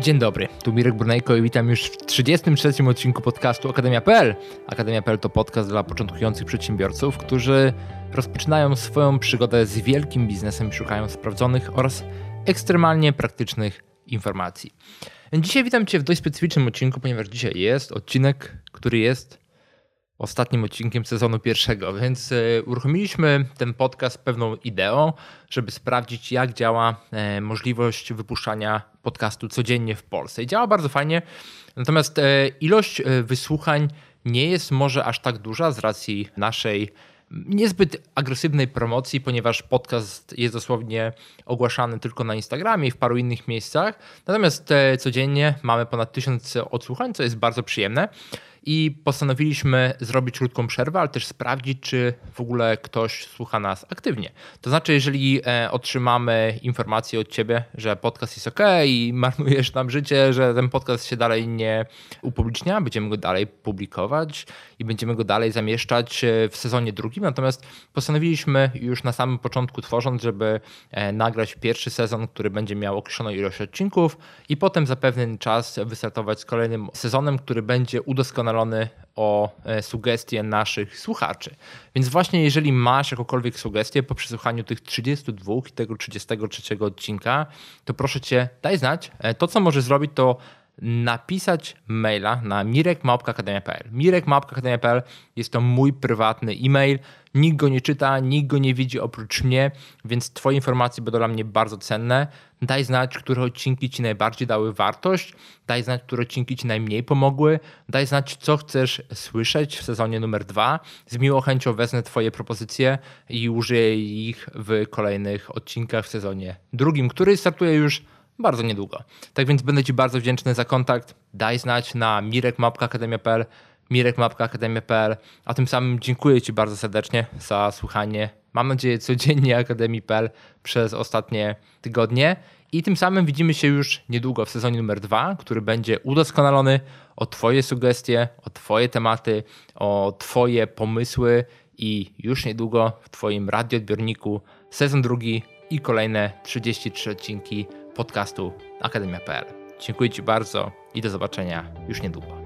Dzień dobry, tu Mirek Brunejko i witam już w 33. odcinku podcastu Akademia.pl. Akademia.pl to podcast dla początkujących przedsiębiorców, którzy rozpoczynają swoją przygodę z wielkim biznesem i szukają sprawdzonych oraz ekstremalnie praktycznych informacji. Dzisiaj witam Cię w dość specyficznym odcinku, ponieważ dzisiaj jest odcinek, który jest ostatnim odcinkiem sezonu pierwszego, więc e, uruchomiliśmy ten podcast pewną ideą, żeby sprawdzić, jak działa e, możliwość wypuszczania podcastu codziennie w Polsce. I działa bardzo fajnie, natomiast e, ilość wysłuchań nie jest może aż tak duża z racji naszej niezbyt agresywnej promocji, ponieważ podcast jest dosłownie ogłaszany tylko na Instagramie i w paru innych miejscach. Natomiast codziennie mamy ponad tysiąc odsłuchań, co jest bardzo przyjemne i postanowiliśmy zrobić krótką przerwę, ale też sprawdzić, czy w ogóle ktoś słucha nas aktywnie. To znaczy, jeżeli e, otrzymamy informację od ciebie, że podcast jest ok i marnujesz nam życie, że ten podcast się dalej nie upublicznia, będziemy go dalej publikować i będziemy go dalej zamieszczać e, w sezonie drugim. Natomiast postanowiliśmy już na samym początku tworząc, żeby e, nagrać pierwszy sezon, który będzie miał określoną ilość odcinków i potem za pewien czas wystartować z kolejnym sezonem, który będzie udoskonalony o e, sugestie naszych słuchaczy. Więc właśnie jeżeli masz jakąkolwiek sugestię po przesłuchaniu tych 32 i tego 33 odcinka, to proszę cię, daj znać. E, to, co możesz zrobić, to napisać maila na mirekmałpka.akademia.pl. Mirekmałpka.akademia.pl jest to mój prywatny e-mail. Nikt go nie czyta, nikt go nie widzi oprócz mnie, więc Twoje informacje będą dla mnie bardzo cenne. Daj znać, które odcinki Ci najbardziej dały wartość, daj znać, które odcinki Ci najmniej pomogły, daj znać, co chcesz słyszeć w sezonie numer dwa. Z miłą chęcią wezmę Twoje propozycje i użyję ich w kolejnych odcinkach w sezonie drugim, który startuje już bardzo niedługo. Tak więc będę Ci bardzo wdzięczny za kontakt. Daj znać na mirekmapkaakademia.pl mirekmapkaakademia.pl a tym samym dziękuję Ci bardzo serdecznie za słuchanie. Mam nadzieję codziennie Akademii.pl przez ostatnie tygodnie i tym samym widzimy się już niedługo w sezonie numer dwa, który będzie udoskonalony o Twoje sugestie, o Twoje tematy, o Twoje pomysły i już niedługo w Twoim radioodbiorniku sezon drugi i kolejne 33 odcinki podcastu Akademia.pl. Dziękuję Ci bardzo i do zobaczenia już niedługo.